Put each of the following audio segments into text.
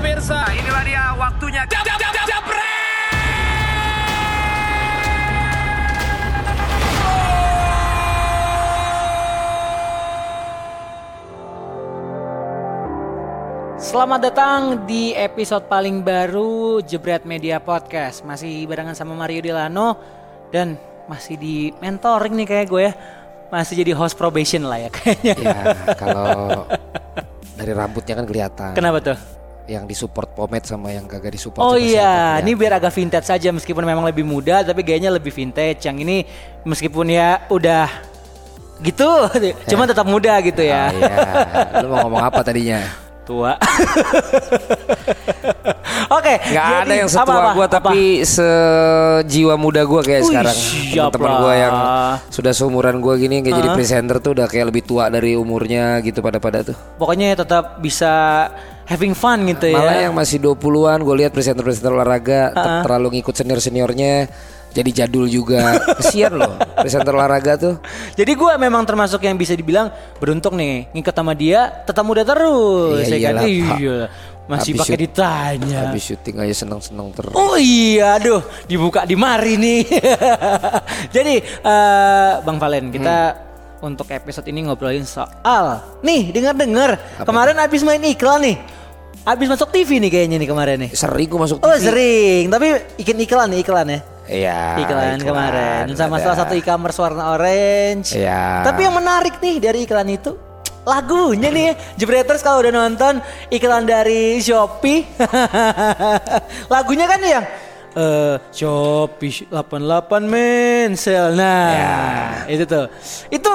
pemirsa, inilah dia waktunya. Jab, jab, jab, jab, Selamat datang di episode paling baru Jebret Media Podcast. Masih barengan sama Mario Delano dan masih di mentoring nih kayak gue ya. Masih jadi host probation lah ya kayaknya. Ya kalau dari rambutnya kan kelihatan. Kenapa tuh? Yang disupport pomade sama yang kagak disupport. Oh iya, siapa ini biar agak vintage saja meskipun memang lebih muda tapi gayanya lebih vintage. Yang ini meskipun ya udah gitu, cuma tetap muda gitu ya. Ah, iya. Lu mau ngomong apa tadinya? Tua. Oke, Gak jadi ada yang setua gue apa? tapi sejiwa muda gue kayak Wih, sekarang. Teman-teman gue yang sudah seumuran gue gini kayak jadi presenter tuh udah kayak lebih tua dari umurnya gitu pada-pada tuh. pokoknya tetap bisa having fun gitu ya. Malah yang masih 20-an gue lihat presenter-presenter olahraga ter- terlalu ngikut senior-seniornya jadi jadul juga. Kesian loh presenter olahraga tuh. Jadi gue memang termasuk yang bisa dibilang beruntung nih ngikut sama dia tetap muda terus Iya, ya kan? iyalah, Pak. Iya. Masih pakai ditanya. Habis syuting aja seneng-seneng terus. Oh iya, aduh dibuka di mari nih. Jadi eh, Bang Valen kita Hmm. untuk episode ini ngobrolin soal nih dengar-dengar kemarin abis main iklan nih. Abis masuk TV nih kayaknya nih kemarin nih. Sering gue masuk Oh TV. sering, tapi bikin iklan nih iklan ya. Iya. iklan, kemarin sama ada. salah satu e-commerce warna orange. Iya. Tapi yang menarik nih dari iklan itu lagunya nih Jebreters kalau udah nonton iklan dari Shopee lagunya kan yang eh Shopee 88 mensel nah itu tuh itu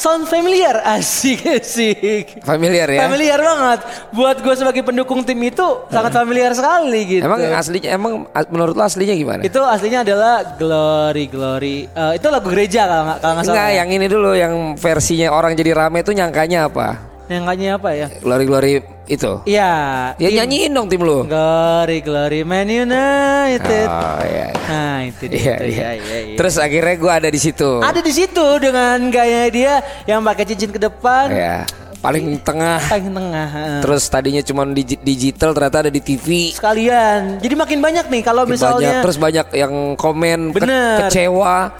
sound familiar asik asik Familiar ya. familiar banget buat gue sebagai pendukung tim itu sangat familiar sekali gitu Emang aslinya emang menurut lo aslinya gimana? itu aslinya adalah Glory Glory. Eh, itu lagu gereja kalau nggak kalau nggak salah. Enggak, ya. yang ini dulu yang versinya orang jadi rame itu nyangkanya apa? Yang nyanyi apa ya? Glory Glory itu. Iya. Ya tim nyanyiin dong tim lu. Glory Glory Man United. Oh iya. Nah itu dia. Iya, itu, iya. iya, iya, iya. Terus akhirnya gue ada di situ. ada di situ dengan gaya dia yang pakai cincin ke depan, Ya, paling tengah. paling tengah. Terus tadinya cuma di digital ternyata ada di TV. Sekalian. Jadi makin banyak nih kalau Banyak, misalnya terus banyak yang komen ke- Bener. kecewa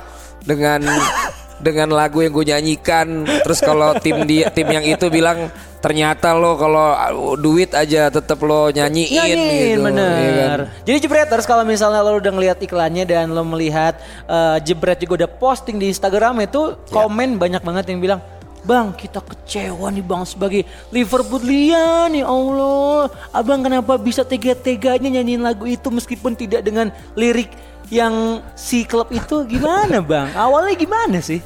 dengan dengan lagu yang gue nyanyikan. Terus kalau tim dia tim yang itu bilang ternyata lo kalau uh, duit aja tetap lo nyanyiin, Nyanyiin gitu. bener. iya kan? Jadi Jebreters kalau misalnya lo udah ngeliat iklannya dan lo melihat eh, Jebret juga udah posting di Instagram itu Ya. komen banyak banget yang bilang Bang kita kecewa nih bang sebagai Liverpoolian ya Allah Abang kenapa bisa tega-teganya nyanyiin lagu itu meskipun tidak dengan lirik yang si klub itu gimana bang? Awalnya gimana sih?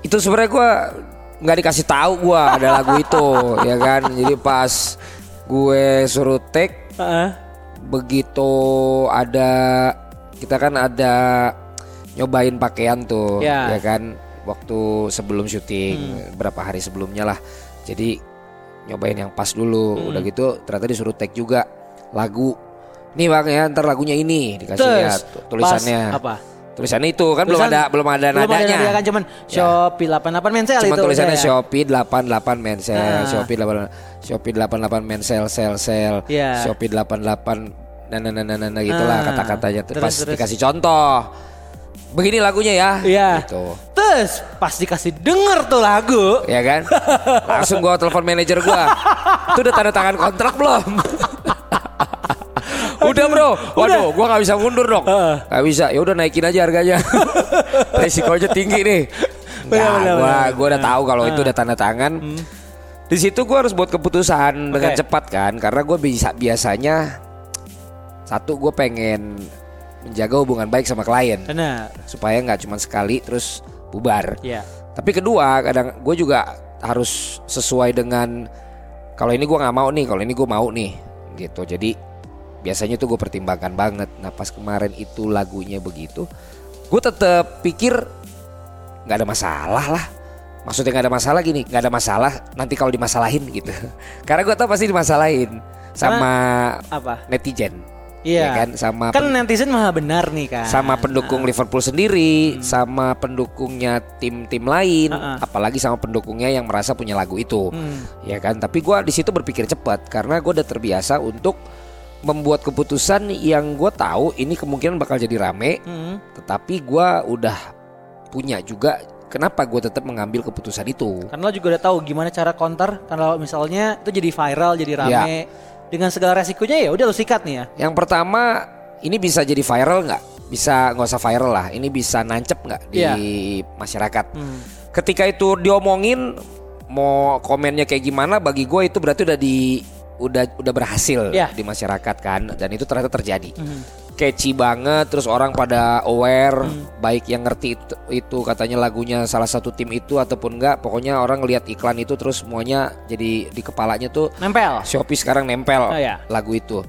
Itu sebenarnya gue nggak dikasih tahu gue ada lagu itu, ya kan? Jadi pas gue suruh take Heeh. begitu ada kita kan ada nyobain pakaian tuh Ya. ya kan waktu sebelum syuting berapa hari sebelumnya lah jadi nyobain yang pas dulu udah gitu ternyata disuruh tag juga lagu nih bang ya ntar lagunya ini dikasih Terus lihat tu- tulisannya pas apa? tulisannya itu kan belum Tulisan- ada belum ada belum ada nadanya nadanya kan cuman Shopee 88 mensel Cuma itu tulisannya ya. Shopee 88 mensel, Ah. Shopee 88 Shopee 88 mensel sel sel, Iya. Shopee 88 nah nah nah nah, nah, nah, gitulah Ah. kata-katanya Terus, pas terus. dikasih contoh. Begini lagunya ya. Iya. Gitu. Terus pas dikasih denger tuh lagu, Ya kan? Langsung gua telepon manajer gua. Tuh udah tanda tangan kontrak belum? Udah bro, waduh, gua nggak bisa mundur dong, nggak bisa. Ya udah naikin aja harganya. Resikonya tinggi nih. Benar, gua gua udah tahu kalau itu udah tanda tangan. Di situ gua harus buat keputusan dengan Oke. cepat kan, karena gue bisa biasanya satu gue pengen menjaga hubungan baik sama klien benar. supaya nggak cuma sekali terus bubar. Iya. Tapi kedua kadang gue juga harus sesuai dengan kalau ini gue nggak mau nih, kalau ini gue mau nih, gitu. Jadi biasanya tuh gue pertimbangkan banget. Nah pas kemarin itu lagunya begitu, gue tetap pikir nggak ada masalah lah. Maksudnya nggak ada masalah gini, nggak ada masalah nanti kalau dimasalahin gitu. Karena gue tau pasti dimasalahin sama Apa? netizen. Iya. ya kan sama Kan netizen maha benar nih kan. sama pendukung Liverpool sendiri, sama pendukungnya tim-tim lain, Hmm. Ha-ha. apalagi sama pendukungnya yang merasa punya lagu itu, Hmm. ya kan. Tapi gua di situ berpikir cepat karena gue udah terbiasa untuk membuat keputusan yang gue tahu ini kemungkinan bakal jadi rame, Hmm. tetapi gua udah punya juga kenapa gue tetap mengambil keputusan itu. Karena lo juga udah tahu gimana cara counter kalau misalnya itu jadi viral, jadi Iya. rame. Dengan segala resikonya ya udah lo sikat nih ya. Yang pertama ini bisa jadi viral nggak? Bisa nggak usah viral lah. Ini bisa nancep nggak di Iya. masyarakat? Hmm. Ketika itu diomongin, mau komennya kayak gimana? Bagi gue itu berarti udah di udah udah berhasil Iya. di masyarakat kan. Dan itu ternyata terjadi. Hmm. Catchy banget, terus orang pada aware, baik yang ngerti itu, itu katanya lagunya salah satu tim itu ataupun enggak. Pokoknya orang lihat iklan itu terus semuanya jadi di kepalanya tuh Nempel. Shopee sekarang nempel Oh, ya. lagu itu.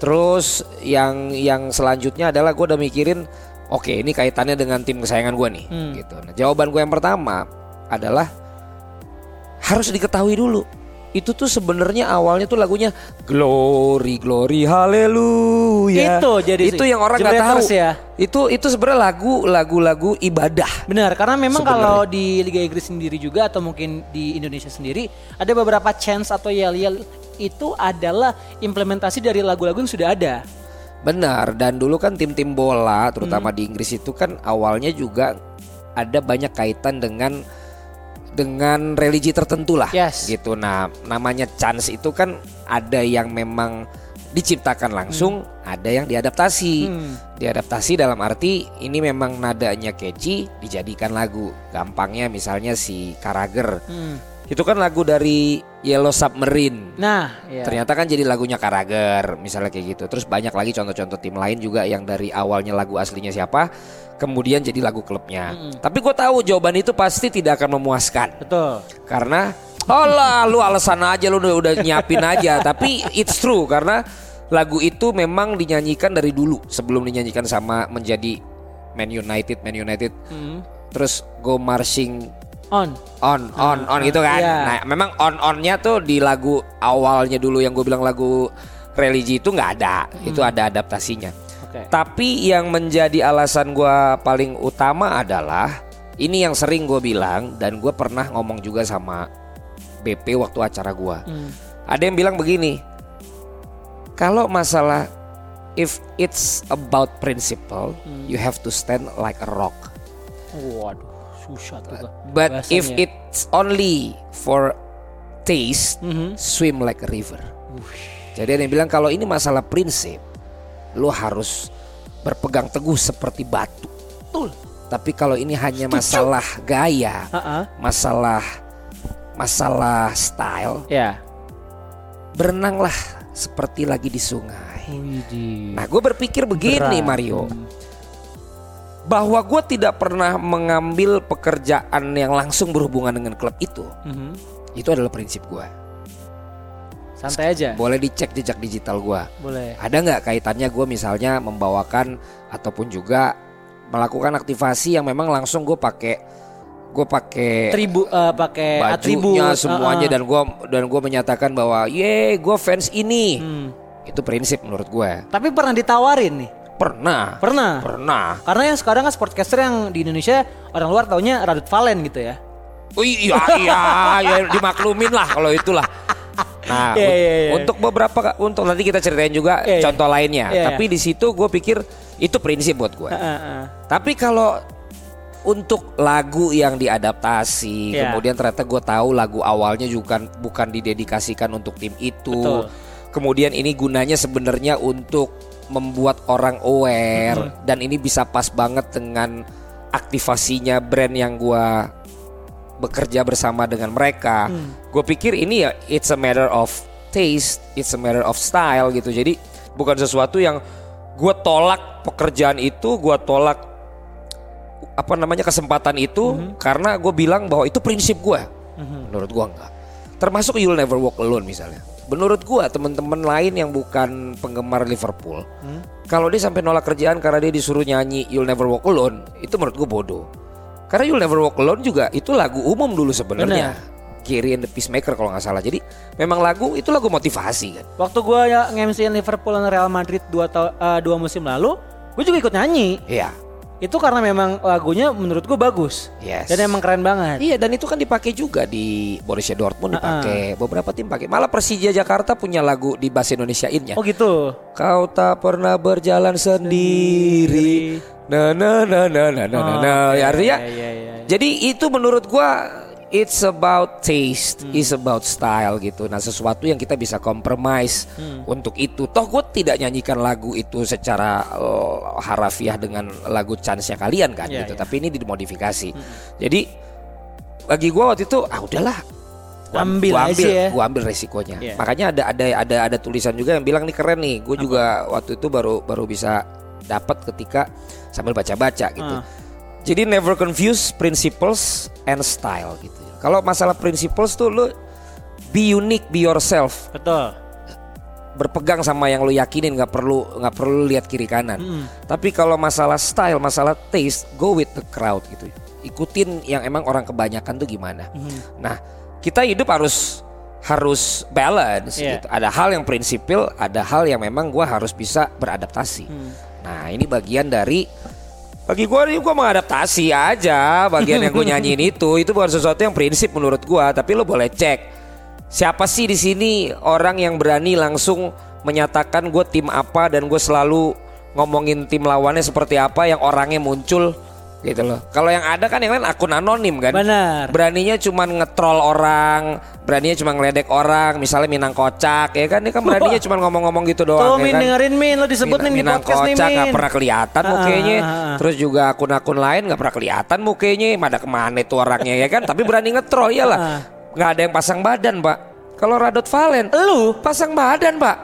Terus yang yang selanjutnya adalah gue udah mikirin, oke ini kaitannya dengan tim kesayangan gue nih, Hmm. gitu. Nah, jawaban gue yang pertama adalah harus diketahui dulu. Itu tuh sebenarnya awalnya tuh lagunya Glory Glory Haleluya. Itu jadi itu yang orang nggak tahu. Ya. Itu itu sebenarnya lagu lagu-lagu ibadah. Benar, karena memang kalau di Liga Inggris sendiri juga atau mungkin di Indonesia sendiri ada beberapa chance atau yel-yel itu adalah implementasi dari lagu-lagu yang sudah ada. Benar, dan dulu kan tim-tim bola, terutama Hmm. di Inggris itu kan awalnya juga ada banyak kaitan dengan dengan religi tertentu lah, Yes. gitu. Nah, namanya chance itu kan ada yang memang diciptakan langsung, ada yang diadaptasi. Hmm. Diadaptasi dalam arti ini memang nadanya catchy, dijadikan lagu. Gampangnya misalnya si Karager, Hmm. Itu kan lagu dari Yellow Submarine. Nah, ya. Ternyata kan jadi lagunya Karager misalnya kayak gitu. Terus banyak lagi contoh-contoh tim lain juga yang dari awalnya lagu aslinya siapa, kemudian jadi lagu klubnya. Tapi gue tahu jawaban itu pasti tidak akan memuaskan betul. karena oh lah lu alasan aja lu udah, udah nyiapin aja. Tapi it's true karena lagu itu memang dinyanyikan dari dulu sebelum dinyanyikan sama menjadi Man United, Man United. Hmm. Terus go marching On. on on on gitu kan. Iya. Nah, memang on onnya tuh di lagu awalnya dulu yang gue bilang lagu religi itu nggak ada. Itu ada adaptasinya. Oke. Tapi yang menjadi alasan gue paling utama adalah ini yang sering gue bilang dan gue pernah ngomong juga sama BP waktu acara gue. Hmm. Ada yang bilang begini, kalau masalah if it's about principle, you have to stand like a rock. Waduh, susah tuh. But if bahasanya. it's only for taste, Mhm. swim like a river. Jadi ada yang bilang kalau ini masalah prinsip, lu harus berpegang teguh seperti batu. Betul. Tapi kalau ini hanya masalah gaya, Ha-ha. masalah masalah style, Ya. berenanglah seperti lagi di sungai. Widih. Nah, gue berpikir begini, Berat. Mario, bahwa gue tidak pernah mengambil pekerjaan yang langsung berhubungan dengan klub itu. Mhm. Itu adalah prinsip gue. Santai aja. Boleh dicek jejak digital gue. Boleh. Ada nggak kaitannya gue misalnya membawakan ataupun juga melakukan aktivasi yang memang langsung gue pakai gue pakai Tribu eh, pakai atribut bajunya semuanya Ha-ha. dan gue dan gue menyatakan bahwa ye gue fans ini Hmm. itu prinsip menurut gue Tapi pernah ditawarin nih. Pernah Pernah. pernah Karena yang sekarang kan sportcaster yang di Indonesia orang luar taunya Radut Valen gitu ya. oh iya iya ya dimaklumin lah kalau itulah nah un- iya, iya. untuk beberapa untuk nanti kita ceritain juga Iya, iya. contoh lainnya Iya, tapi di situ gue pikir itu prinsip buat gue Heeh. Tapi kalau untuk lagu yang diadaptasi, Iya. kemudian ternyata gue tahu lagu awalnya juga bukan didedikasikan untuk tim itu. Betul. Kemudian ini gunanya sebenarnya untuk membuat orang aware dan ini bisa pas banget dengan aktivasinya brand yang gue bekerja bersama dengan mereka. Gue pikir ini ya it's a matter of taste, it's a matter of style gitu. Jadi bukan sesuatu yang gue tolak pekerjaan itu, gue tolak apa namanya kesempatan itu karena gue bilang bahwa itu prinsip gue. Menurut gue enggak. Termasuk You'll Never Walk Alone misalnya. Menurut gue teman-teman lain yang bukan penggemar Liverpool, kalau dia sampai nolak kerjaan karena dia disuruh nyanyi You'll Never Walk Alone, itu menurut gue bodoh. Karena You'll Never Walk Alone juga itu lagu umum dulu sebenarnya. Benar. Kiri and the Peacemaker kalau nggak salah. Jadi memang lagu itu lagu motivasi kan. Waktu gue ya nge-MC-in Liverpool dan Real Madrid dua, ta- eh, dua musim lalu, gue juga ikut nyanyi. Iya. Itu karena memang lagunya menurut gue bagus. Yes. Dan emang keren banget. Iya dan itu kan dipakai juga di Borussia Dortmund dipakai, beberapa tim pakai. Malah Persija Jakarta punya lagu di bahasa Indonesiainnya. Oh gitu. Kau tak pernah berjalan sendiri. Nah, nah, nah, nah, nah, nah, nah, nah. Oh, Ya, artinya, iya, iya, iya. jadi itu menurut gua it's about taste, it's about style gitu. Nah, sesuatu yang kita bisa compromise untuk itu. Toh gue tidak nyanyikan lagu itu secara eh, harafiah dengan lagu chance-nya kalian kan Iya, gitu. iya. Tapi ini dimodifikasi. Jadi bagi gua waktu itu ah udahlah Gua- Ambil gua aja ambil, ya. gua ambil resikonya. Iya. Makanya ada ada ada ada tulisan juga yang bilang nih keren nih. Gue juga waktu itu baru baru bisa dapat ketika sambil baca-baca gitu. Ah. Jadi never confuse principles and style gitu. Kalau masalah principles tuh lu be unique, be yourself. Betul. Berpegang sama yang lu yakinin nggak perlu nggak perlu lihat kiri kanan. Tapi kalau masalah style, masalah taste, go with the crowd gitu. Ikutin yang emang orang kebanyakan tuh gimana. Nah, kita hidup harus harus balance Iya. gitu. Ada hal yang prinsipil, ada hal yang memang gua harus bisa beradaptasi. Nah, ini bagian dari bagi gua ini gua mengadaptasi aja bagian yang gue nyanyiin itu. Itu bukan sesuatu yang prinsip menurut gua tapi lo boleh cek. Siapa sih di sini orang yang berani langsung menyatakan gue tim apa dan gue selalu ngomongin tim lawannya seperti apa yang orangnya muncul gitu loh. Kalau yang ada kan yang lain akun anonim kan. Benar. beraninya cuma ngetrol orang beraninya cuma ngeledek orang misalnya Minang kocak ya kan? Dia kan beraninya cuma ngomong-ngomong gitu doang Tuh ya Min kan? dengerin Min. Lo disebut Minang, Min di Minang podcast nih kocak nggak pernah kelihatan Ah, mukanya. ah, ah. terus juga akun-akun lain nggak pernah kelihatan mukanya. Ada ke mana itu orangnya ya kan? Tapi berani ngetrol iyalah. Ah. nggak ada yang pasang badan pak. Kalau Radot Valen Lu? pasang badan pak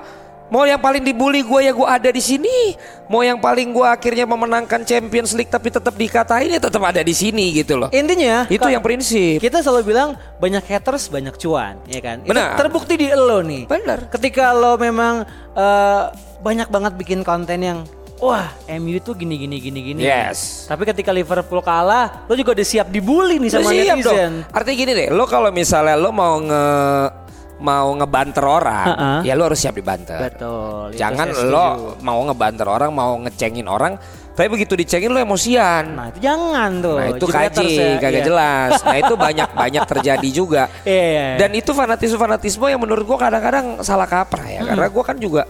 mau yang paling dibully gue ya gue ada di sini mau yang paling gue akhirnya memenangkan Champions League tapi tetap dikatain ya tetap ada di sini gitu loh intinya itu yang prinsip kita selalu bilang banyak haters banyak cuan, ya kan? Itu Benar. terbukti di lo nih. Benar. Ketika lo memang eh, banyak banget bikin konten yang wah MU tuh gini gini gini gini. Yes. Tapi ketika Liverpool kalah, lo juga udah siap dibully nih sama Siap netizen. dong. Artinya gini deh, lo kalau misalnya lo mau nge mau ngebanter orang, Ha-ha. ya lo harus siap dibanter. Betul. Jangan lo mau ngebanter orang, mau ngecengin orang, tapi begitu dicengin lo emosian. Nah itu jangan tuh. Nah itu kaji, ya. kagak Iya. jelas. Nah itu banyak banyak terjadi juga. Iya, iya, iya. Dan itu fanatisme fanatisme yang menurut gua kadang-kadang salah kaprah ya. Karena gua kan juga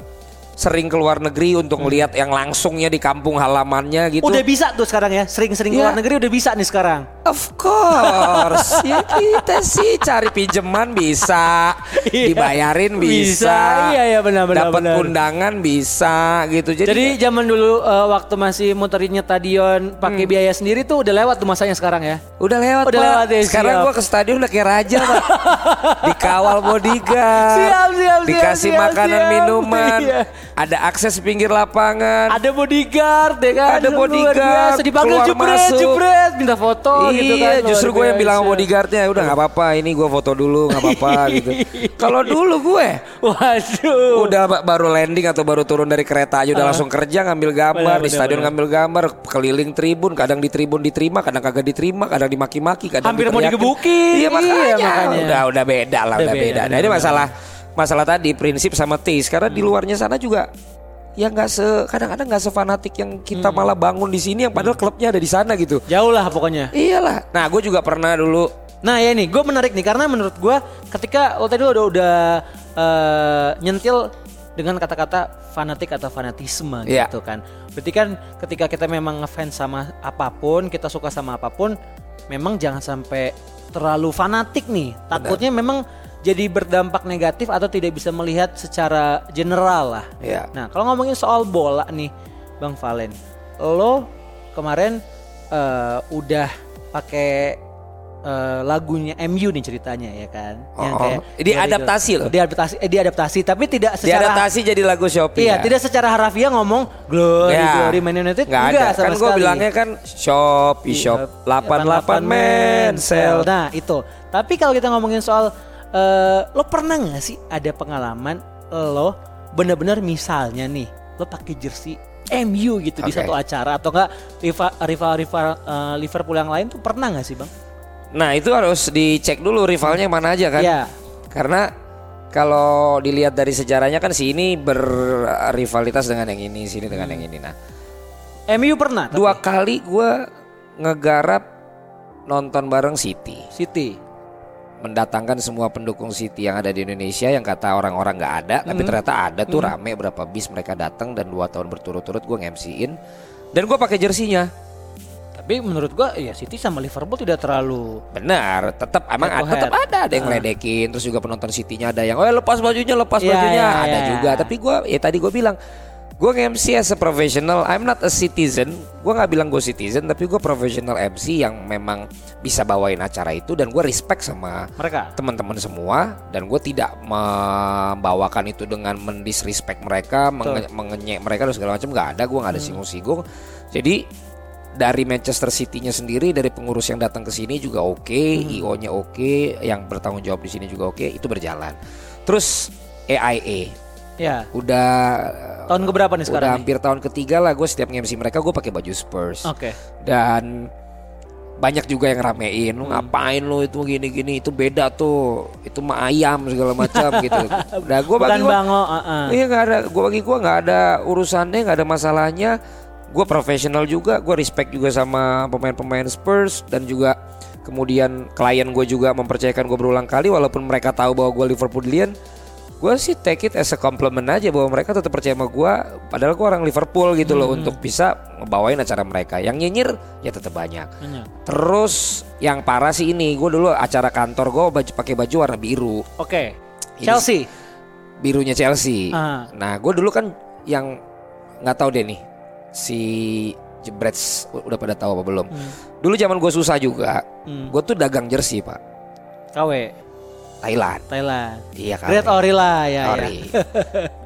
sering keluar negeri untuk melihat yang langsungnya di kampung halamannya gitu. Udah bisa tuh sekarang ya, sering-sering Iya. keluar negeri udah bisa nih sekarang. Of course, ya kita sih cari pinjaman bisa, Iya. dibayarin Bisa, bisa, iya, iya, benar, benar, dapat undangan bisa gitu. Jadi, Jadi zaman dulu eh, waktu masih muterinnya stadion pakai biaya sendiri tuh udah lewat tuh masanya sekarang ya. udah lewat Udah Pak. lewat ya, Sekarang siap. gua ke stadion udah kayak raja pak, dikawal bodyguard, Siap, siap, siap, dikasih siap, makanan siap. minuman, Iya. ada akses pinggir lapangan. Ada bodyguard ya kan. Ada bodyguard. Dipanggil keluar jebret, masuk. minta foto gitu kan. iya, justru gue yang bilang bodyguardnya udah nggak apa-apa, ini gue foto dulu nggak apa-apa gitu. Kalau dulu gue Waduh. udah ba- baru landing atau baru turun dari kereta aja udah langsung kerja ngambil gambar Benar, di benar, stadion benar. ngambil gambar keliling tribun kadang di tribun diterima kadang kagak diterima kadang dimaki-maki kadang Hampir mau digebukin. iya makanya, Iya, makanya. udah udah beda lah Udah udah, beda, beda, nah ini masalah masalah tadi prinsip sama taste karena di luarnya sana juga ya nggak se kadang-kadang nggak sefanatik yang kita Hmm. malah bangun di sini yang padahal klubnya ada di sana gitu Jauh lah pokoknya. iyalah nah gue juga pernah dulu Nah ya nih, gue menarik nih karena menurut gue ketika lo tadi lo udah udah eh, nyentil dengan kata-kata fanatik atau fanatisme Iya. gitu kan. Berarti kan ketika kita memang ngefans sama apa pun, kita suka sama apa pun, memang jangan sampai terlalu fanatik nih. Takutnya memang jadi berdampak negatif atau tidak bisa melihat secara general lah. Iya. Nah kalau ngomongin soal bola nih, Bang Valen, lo kemarin eh, udah pakai eh, lagunya MU nih ceritanya ya kan? Oh, diadaptasi loh. Diadaptasi, eh, diadaptasi, tapi tidak secara diadaptasi jadi lagu Shopee Iya, ya. tidak secara harafiah ngomong glory Ya, glory Man United nggak enggak ada. sama kan gue bilangnya kan shop, e-shop, 88 mensel. Nah, itu. Tapi kalau kita ngomongin soal eh, lo pernah nggak sih ada pengalaman lo bener-bener misalnya nih, lo pakai jersey MU gitu di Oke. satu acara atau enggak rival rival rival eh, Liverpool yang lain tuh pernah nggak sih, Bang? Nah itu harus dicek dulu rivalnya yang mana aja kan. Iya. Karena kalau dilihat dari sejarahnya kan si ini berrivalitas dengan yang ini, sini dengan yang ini. Nah MU pernah. tapi- dua kali gue ngegarap nonton bareng City, City. Mendatangkan semua pendukung City yang ada di Indonesia yang kata orang-orang nggak ada, tapi ternyata ada tuh rame berapa bis mereka datang dan dua tahun berturut-turut gue nge-MC-in dan gue pakai jersinya. Tapi menurut gua ya City sama Liverpool tidak terlalu Benar, tetap emang to tetap ada ada yang ngeledekin, terus juga penonton City-nya ada yang oh lepas bajunya, lepas Iya, bajunya, iya, ada iya. juga. Tapi gua ya tadi gue bilang gue nge-MC as a professional, I'm not a citizen. Gue nggak bilang gue citizen, tapi gue professional MC yang memang bisa bawain acara itu dan gue respect sama mereka. teman-teman semua dan gue tidak membawakan itu dengan mendisrespect mereka, menge- mengenyek mereka dan segala macam nggak ada, gue nggak ada singgung-singgung. Jadi dari Manchester City-nya sendiri, dari pengurus yang datang ke sini juga oke, IO-nya oke, yang bertanggung jawab di sini juga oke, itu berjalan. Terus AIA Ya. udah Tahun keberapa nih sekarang? udah nih? hampir tahun ketiga lah gue setiap nge-MC mereka gue pakai baju Spurs Oke. dan banyak juga yang ramein lu ngapain lu itu gini-gini itu beda tuh itu mah ayam segala macam gitu nah gue bagi gua, bango, uh-uh. iya nggak ada gue bagi gue nggak ada urusannya nggak ada masalahnya gue profesional juga gue respect juga sama pemain-pemain Spurs dan juga kemudian klien gue juga mempercayakan gue berulang kali walaupun mereka tahu bahwa gue Liverpoolian gue sih take it as a compliment aja bahwa mereka tetap percaya sama gue padahal gue orang Liverpool gitu loh untuk bisa ngebawain acara mereka yang nyinyir ya tetap banyak Banyak. terus yang parah sih ini gue dulu acara kantor gue baju pakai baju warna biru Oke. Ini- Chelsea. birunya Chelsea Ah. nah gue dulu kan yang nggak tahu deh nih si Jebrets udah pada tahu apa belum dulu zaman gue susah juga Hmm. gue tuh dagang jersey pak KW. Thailand Thailand. iya kan Red Ori lah ya. Ori. ya.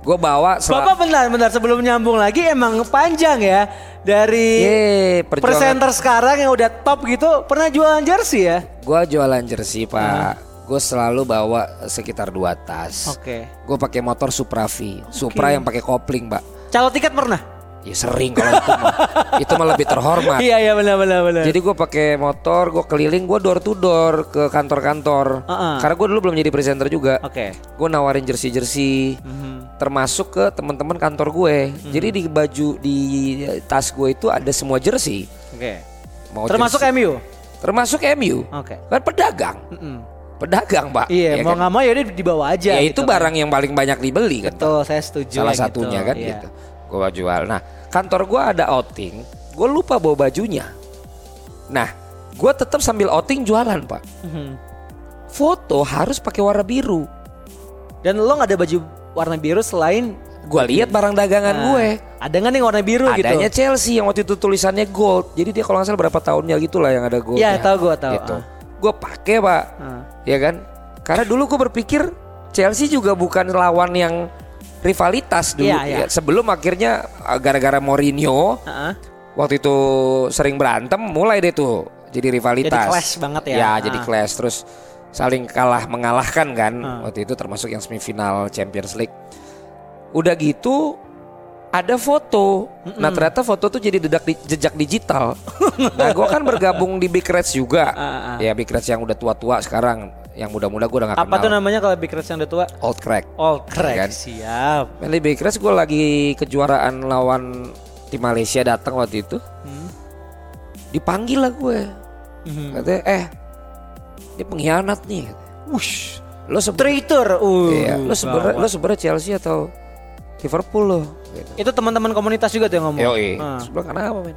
gue bawa sel- Bapak benar benar sebelum nyambung lagi emang panjang ya dari Ye, perjuangan presenter sekarang yang udah top gitu pernah jualan jersey ya? gue jualan jersey pak Ah. gue selalu bawa sekitar dua tas Oke. gue pakai motor Supra V Supra yang pakai kopling pak Calo tiket pernah? Ya sering kalau itu mah itu mah lebih terhormat Iya iya benar benar benar. Jadi gue pakai motor, gue keliling, gue door to door ke kantor-kantor. Uh-uh. Karena gue dulu belum jadi presenter juga. Oke. Gue nawarin jersey-jersey, Mhm. termasuk ke teman-teman kantor gue. Jadi di baju di tas gue itu ada semua jersey. Oke. Mau Termasuk jersey- MU. termasuk MU. Oke. Kan pedagang, Mm-mm. pedagang pak. Iya, Ya mau kan? nggak mau ya dibawa aja. Ya gitu itu kan. barang yang paling banyak dibeli kan. Betul, saya setuju. Salah satunya gitu. kan Iya. gitu. Gue jual. Nah kantor gue ada outing, gue lupa bawa bajunya. Nah gue tetap sambil outing jualan pak. Mhm. foto harus pakai warna biru. Dan lo nggak ada baju warna biru selain Gue lihat barang dagangan Nah, gue. Ada nggak nih warna biru Adanya gitu? Chelsea yang waktu itu tulisannya gold. Jadi dia kalau nggak salah berapa tahunnya gitu lah yang ada gold. Iya, tahu gua, tahu. Gitu. Ah. Gue pakai pak, Ah. ya kan? Karena dulu gue berpikir Chelsea juga bukan lawan yang rivalitas dulu. Iya, iya. Ya, sebelum akhirnya uh, gara-gara Mourinho Heeh. waktu itu sering berantem, mulai deh tuh jadi rivalitas. Jadi clash banget ya. Ya, Ah. jadi clash terus saling kalah mengalahkan kan Ah. waktu itu termasuk yang semifinal Champions League. Udah gitu ada foto. Nah ternyata foto tuh jadi dedak di- jejak digital. nah gue kan bergabung di Big Reds juga. Ah. Ya Big Reds yang udah tua-tua sekarang. Yang muda-muda gue udah gak Apa kenal. tuh namanya kalau Big Reds yang udah tua? Old Crack. Old Crack. Kan? Siap. Main di Big Reds gue lagi kejuaraan lawan tim Malaysia datang waktu itu. Hmm. Dipanggil lah gue. Mhm. Katanya eh ini pengkhianat nih. Wush. Lo Traitor. Uh. iya, lo sebenarnya gawat. lo sebenarnya Chelsea atau Liverpool lo. Gitu. Itu teman-teman komunitas juga tuh yang ngomong. Yoi. Ah. Terus bilang kenapa men?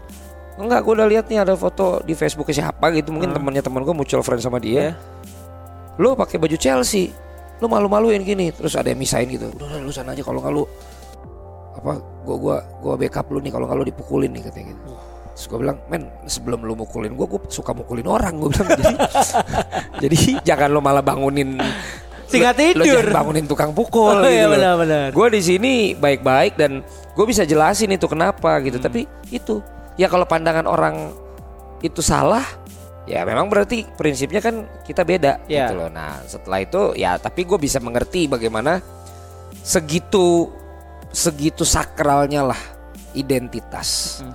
Enggak, gue udah lihat nih ada foto di Facebook siapa gitu, mungkin Ah. temannya teman gue mutual friend sama Iya. dia. Lo pakai baju Chelsea, lo malu-maluin gini, terus ada yang misain gitu. Udah, udah lu sana aja kalau nggak lu apa gua gua gua backup lu nih kalau nggak lu dipukulin nih katanya gitu. Terus gue bilang, men sebelum lu mukulin gue, gue suka mukulin orang gue bilang. Jadi, jadi jangan lo malah bangunin lo- Lo tidur. jangan bangunin tukang pukul Oh, iya, gitu loh. benar-benar. Gue di sini baik-baik dan gue bisa jelasin itu kenapa gitu. Hmm. Tapi itu ya kalau pandangan orang itu salah, ya memang berarti prinsipnya kan kita beda Iya. gitu loh. Nah setelah itu ya tapi gue bisa mengerti bagaimana segitu segitu sakralnya lah identitas Hmm.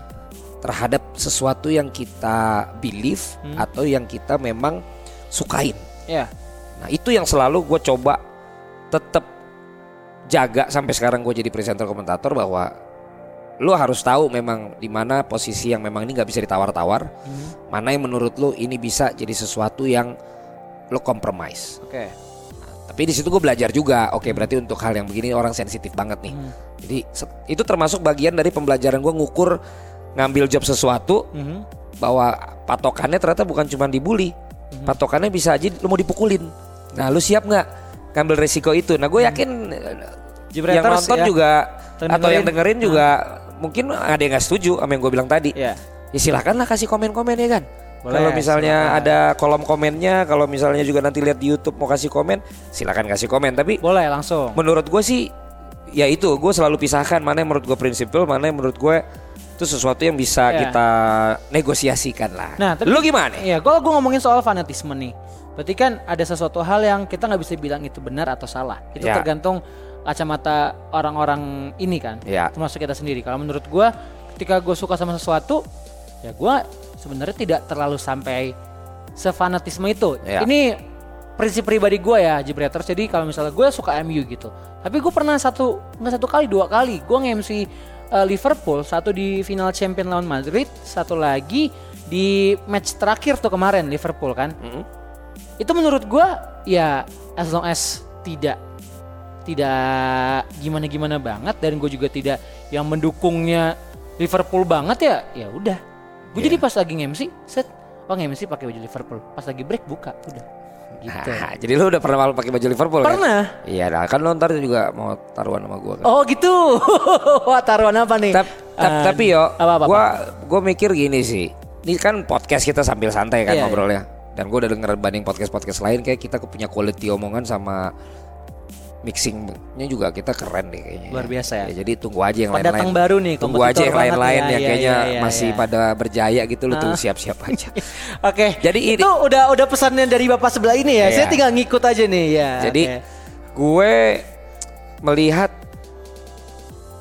terhadap sesuatu yang kita believe Hmm. atau yang kita memang sukain. Ya. Nah itu yang selalu gue coba tetap jaga sampai sekarang gue jadi presenter komentator bahwa lo harus tahu memang di mana posisi yang memang ini nggak bisa ditawar-tawar, mana yang menurut lo ini bisa jadi sesuatu yang lo compromise. Oke. Tapi di situ gue belajar juga. Oke, berarti untuk hal yang begini orang sensitif banget nih. Jadi se- itu termasuk bagian dari pembelajaran gue ngukur ngambil job sesuatu Mhm. bahwa patokannya ternyata bukan cuma dibully. Patokannya bisa aja lu mau dipukulin. Nah, lu siap nggak ngambil resiko itu? Nah, gue yakin eh, yang nonton ya. juga atau yang dengerin. dengerin juga mungkin ada yang nggak setuju sama yang gue bilang tadi. Ya. Ya silakanlah kasih komen-komen ya kan. Kalau misalnya silakan. ada kolom komennya, kalau misalnya juga nanti lihat di YouTube mau kasih komen, silakan kasih komen. Tapi Boleh langsung. menurut gue sih, ya itu gue selalu pisahkan mana yang menurut gue prinsipil, mana yang menurut gue itu sesuatu yang bisa Ya. kita negosiasikan lah. Nah, tapi- lu gimana? Iya, kalau gue ngomongin soal fanatisme nih, berarti kan ada sesuatu hal yang kita nggak bisa bilang itu benar atau salah. Itu Ya. tergantung kacamata orang-orang ini kan, Ya. termasuk kita sendiri. Kalau menurut gue, ketika gue suka sama sesuatu, ya gue sebenarnya tidak terlalu sampai sefanatisme itu. Ya. Ini prinsip pribadi gue ya, Jibreters. Jadi kalau misalnya gue suka MU gitu, tapi gue pernah satu nggak satu kali dua kali, gue nge-MC uh, Liverpool, satu di final Champion lawan Madrid, satu lagi di match terakhir tuh kemarin Liverpool kan. Mm-mm. Itu menurut gue ya as long as tidak tidak gimana-gimana banget dan gue juga tidak yang mendukungnya Liverpool banget ya ya udah gue jadi pas lagi nge-MC set oh nge-MC pakai baju Liverpool pas lagi break buka udah gitu Nah, jadi lu udah pernah malu pakai baju Liverpool kan? Pernah. Iya, nah, kan lu ntar juga mau taruhan sama gua kan. oh gitu wah taruhan apa nih Tap- tap- Ah, tapi yo, apa, apa, gua gua mikir gini sih. Ini kan podcast kita sambil santai kan Iya, ngobrolnya. Dan gua udah denger banding podcast-podcast lain kayak kita punya quality omongan sama mixingnya juga kita keren deh kayaknya. Luar biasa ya. jadi tunggu aja yang Pendatang lain-lain. baru nih, Tunggu aja yang lain-lain ya, yang iya, kayaknya iya, iya, masih iya. pada berjaya gitu lu tuh siap-siap aja. Oke. Jadi ini- itu udah udah pesannya dari bapak sebelah ini ya. Iya. Saya tinggal ngikut aja nih ya. Jadi oke. gue melihat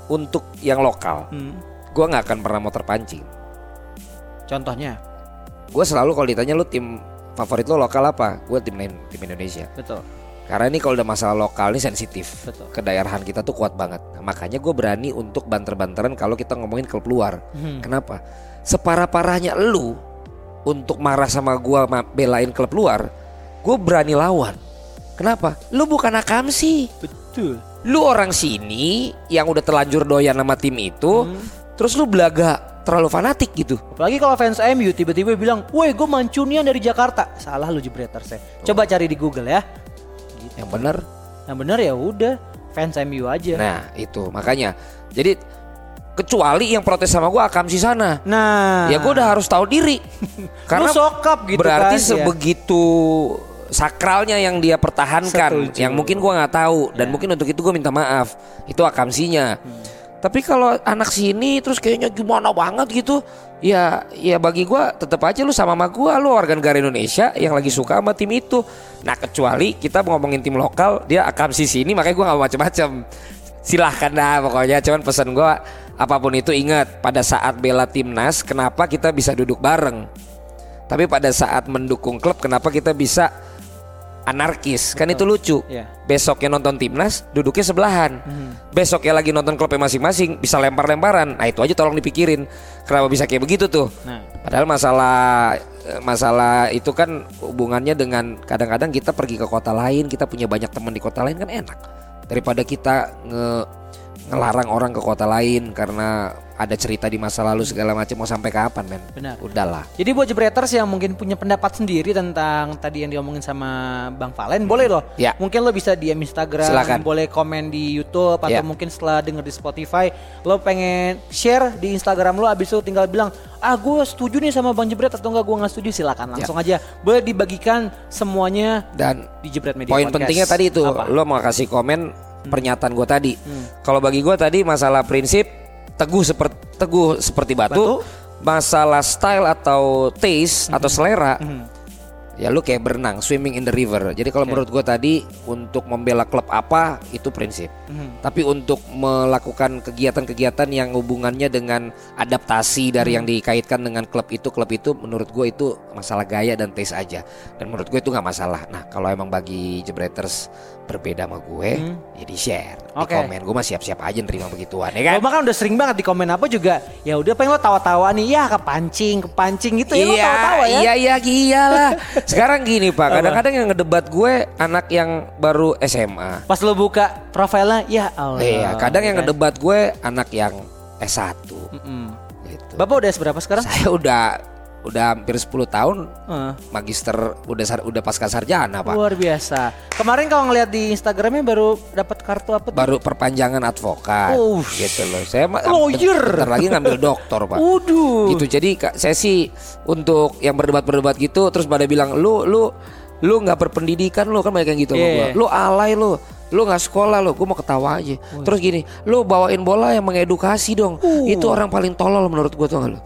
untuk yang lokal, Hmm. gue nggak akan pernah mau terpancing. contohnya Gue selalu kalau ditanya lu tim favorit lo lokal apa? Gue tim tim Indonesia. betul. Karena ini kalau udah masalah lokal ini sensitif. Betul. Kedaerahan kita tuh kuat banget. Nah, makanya gue berani untuk banter-banteran kalau kita ngomongin klub luar. Hmm. Kenapa? Separah-parahnya lu untuk marah sama gue belain klub luar, gue berani lawan. Kenapa? Lu bukan akamsi. Betul. Lu orang sini yang udah terlanjur doyan sama tim itu, Hmm. terus lu belaga terlalu fanatik gitu. Apalagi kalau fans MU tiba-tiba bilang, "Woi, gue mancunian dari Jakarta." Salah lu jebreter saya. Coba cari di Google ya. Yang bener Yang benar ya udah fans MU aja. Nah itu makanya Jadi kecuali yang protes sama gua Akamsi sana Nah, Ya gua udah harus tahu diri Karena sokap gitu berarti kan, ya. sebegitu sakralnya yang dia pertahankan Setuju. Yang mungkin gua nggak tahu Dan Ya. mungkin untuk itu gua minta maaf Itu Akamsinya Tapi kalau anak sini terus kayaknya gimana banget gitu Ya ya bagi gua tetap aja lu sama sama gua. Lu warga negara Indonesia yang lagi suka sama tim itu. Nah kecuali kita ngomongin tim lokal Dia Akamsi sini makanya gua nggak mau macem-macem. Silahkan dah pokoknya cuman pesan gua apa pun itu ingat pada saat bela timnas kenapa kita bisa duduk bareng? Tapi pada saat mendukung klub kenapa kita bisa anarkis. Kan itu lucu. Iya. besoknya nonton timnas duduknya sebelahan. Besoknya lagi nonton klubnya masing-masing bisa lempar-lemparan. Nah itu aja tolong dipikirin. Kenapa bisa kayak begitu tuh? Nah, Padahal masalah eh, masalah itu kan hubungannya dengan kadang-kadang kita pergi ke kota lain, kita punya banyak teman di kota lain kan enak. Daripada kita nge ngelarang orang ke kota lain karena ada cerita di masa lalu segala macam mau sampai kapan, men? Benar. Udahlah. Jadi buat jebreters yang mungkin punya pendapat sendiri tentang tadi yang diomongin sama Bang Valen, boleh loh. Ya. Mungkin lo bisa DM Instagram, Silakan. boleh komen di YouTube atau Ya. mungkin setelah denger di Spotify, lo pengen share di Instagram lo abis itu tinggal bilang, "Ah, gue setuju nih sama Bang Jebret atau enggak gue nggak setuju." Silakan langsung aja. Boleh dibagikan semuanya Dan di Jebret Media poin Podcast. pentingnya tadi itu Apa? lo mau kasih komen pernyataan gue tadi. Kalau bagi gue tadi masalah prinsip teguh seperti teguh seperti batu, Batu. masalah style atau taste atau selera Ya lu kayak berenang, swimming in the river. Jadi kalau Oke. menurut gue tadi untuk membela klub apa itu prinsip. Mhm. Tapi untuk melakukan kegiatan-kegiatan yang hubungannya dengan adaptasi dari yang dikaitkan dengan klub itu, klub itu menurut gue itu masalah gaya dan taste aja. Dan menurut gue itu nggak masalah. Nah kalau emang bagi jebreters berbeda sama gue, Hmm. ya di share, Oke. di komen. Gue mah siap-siap aja nerima begituan ya kan. Lo makan udah sering banget di komen apa juga. Ya udah pengen lo tawa-tawa nih. Ya kepancing, kepancing gitu ya. Lo iya, tawa-tawa ya. iya, iya, iyalah. Sekarang gini pak, kadang-kadang yang ngedebat gue anak yang baru SMA. Pas lo buka profilnya, ya Allah. Iya, kadang yang Kan? ngedebat gue anak yang S1 Mm-mm. gitu. Bapak udah seberapa sekarang? Saya udah udah hampir 10 tahun Heeh. magister udah sar- udah pasca sarjana, Pak. Luar biasa. Kemarin kalau ngeliat di Instagramnya baru dapat kartu apa tuh? Baru perpanjangan advokat Oh, gitu loh. Saya lawyer. bentar lagi ngambil doktor, Pak. Waduh. gitu jadi Kak, saya sih untuk yang berdebat-berdebat gitu terus pada bilang lu lu lu nggak berpendidikan lu kan banyak yang gitu Iya. gua. lu alay lu lu nggak sekolah lu gue mau ketawa aja. Terus gini lu bawain bola yang mengedukasi dong. Uh. itu orang paling tolol menurut gue tuh nggak lu?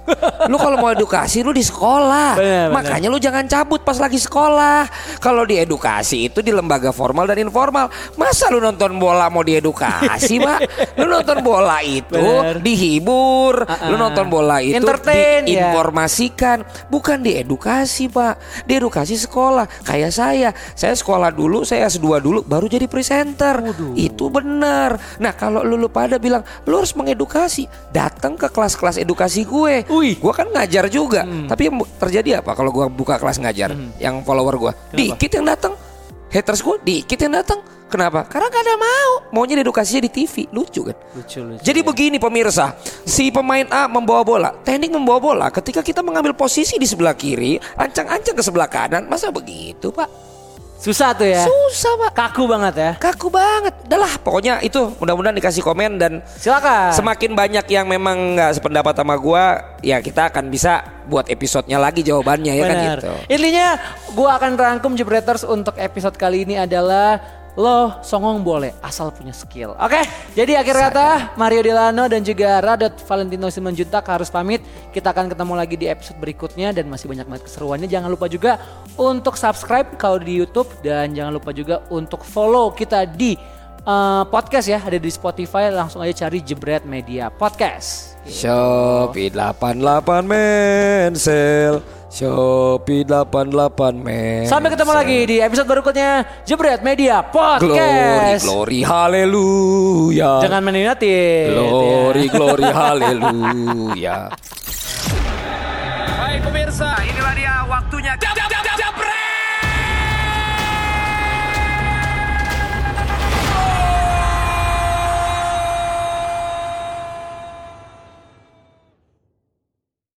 Lu kalau mau edukasi lu di sekolah. Bener, bener. makanya lu jangan cabut pas lagi sekolah. Kalau di edukasi itu di lembaga formal dan informal. Masa lu nonton bola mau diedukasi pak lu nonton bola itu Bener. dihibur. Lu Uh-uh. nonton bola itu Entertain, ya. diinformasikan. Bukan diedukasi pak. Diedukasi sekolah. Kayak saya. Saya sekolah dulu saya S2 dulu baru jadi presenter itu benar. Nah kalau lu, lu pada bilang lu harus mengedukasi. Datang ke kelas-kelas edukasi gue. Wih. gue kan ngajar juga. Tapi yang terjadi apa kalau gue buka kelas ngajar yang follower gue dikit yang datang. Haters gue dikit yang datang. Kenapa? Karena gak ada mau. Maunya diedukasinya di TV lucu kan? Lucu, lucu. jadi begini pemirsa, si pemain A membawa bola, teknik membawa bola. Ketika kita mengambil posisi di sebelah kiri, ancang-ancang ke sebelah kanan, masa begitu pak? Susah tuh ya. Susah pak, Kaku banget ya. kaku banget. Udah lah, pokoknya itu mudah-mudahan dikasih komen dan Silakan. semakin banyak yang memang nggak sependapat sama gua, ya kita akan bisa buat episodenya lagi jawabannya ya kan gitu. Intinya gue akan rangkum Jebreters untuk episode kali ini adalah lo songong boleh asal punya skill. Oke, jadi akhir kata Mario Delano dan juga Radot Valentino Simanjuntak harus pamit. Kita akan ketemu lagi di episode berikutnya dan masih banyak banget keseruannya. Jangan lupa juga untuk subscribe kalau di YouTube dan jangan lupa juga untuk follow kita di eh, podcast ya, ada di Spotify. Langsung aja cari Jebret Media Podcast. Shopee 88 mensel, Shopee 88 mensel. Sampai ketemu lagi di episode berikutnya Jebret Media Glory, Podcast. glory, haleluya. Jangan United. Glory, ya. glory, haleluya. Baik pemirsa, inilah dia.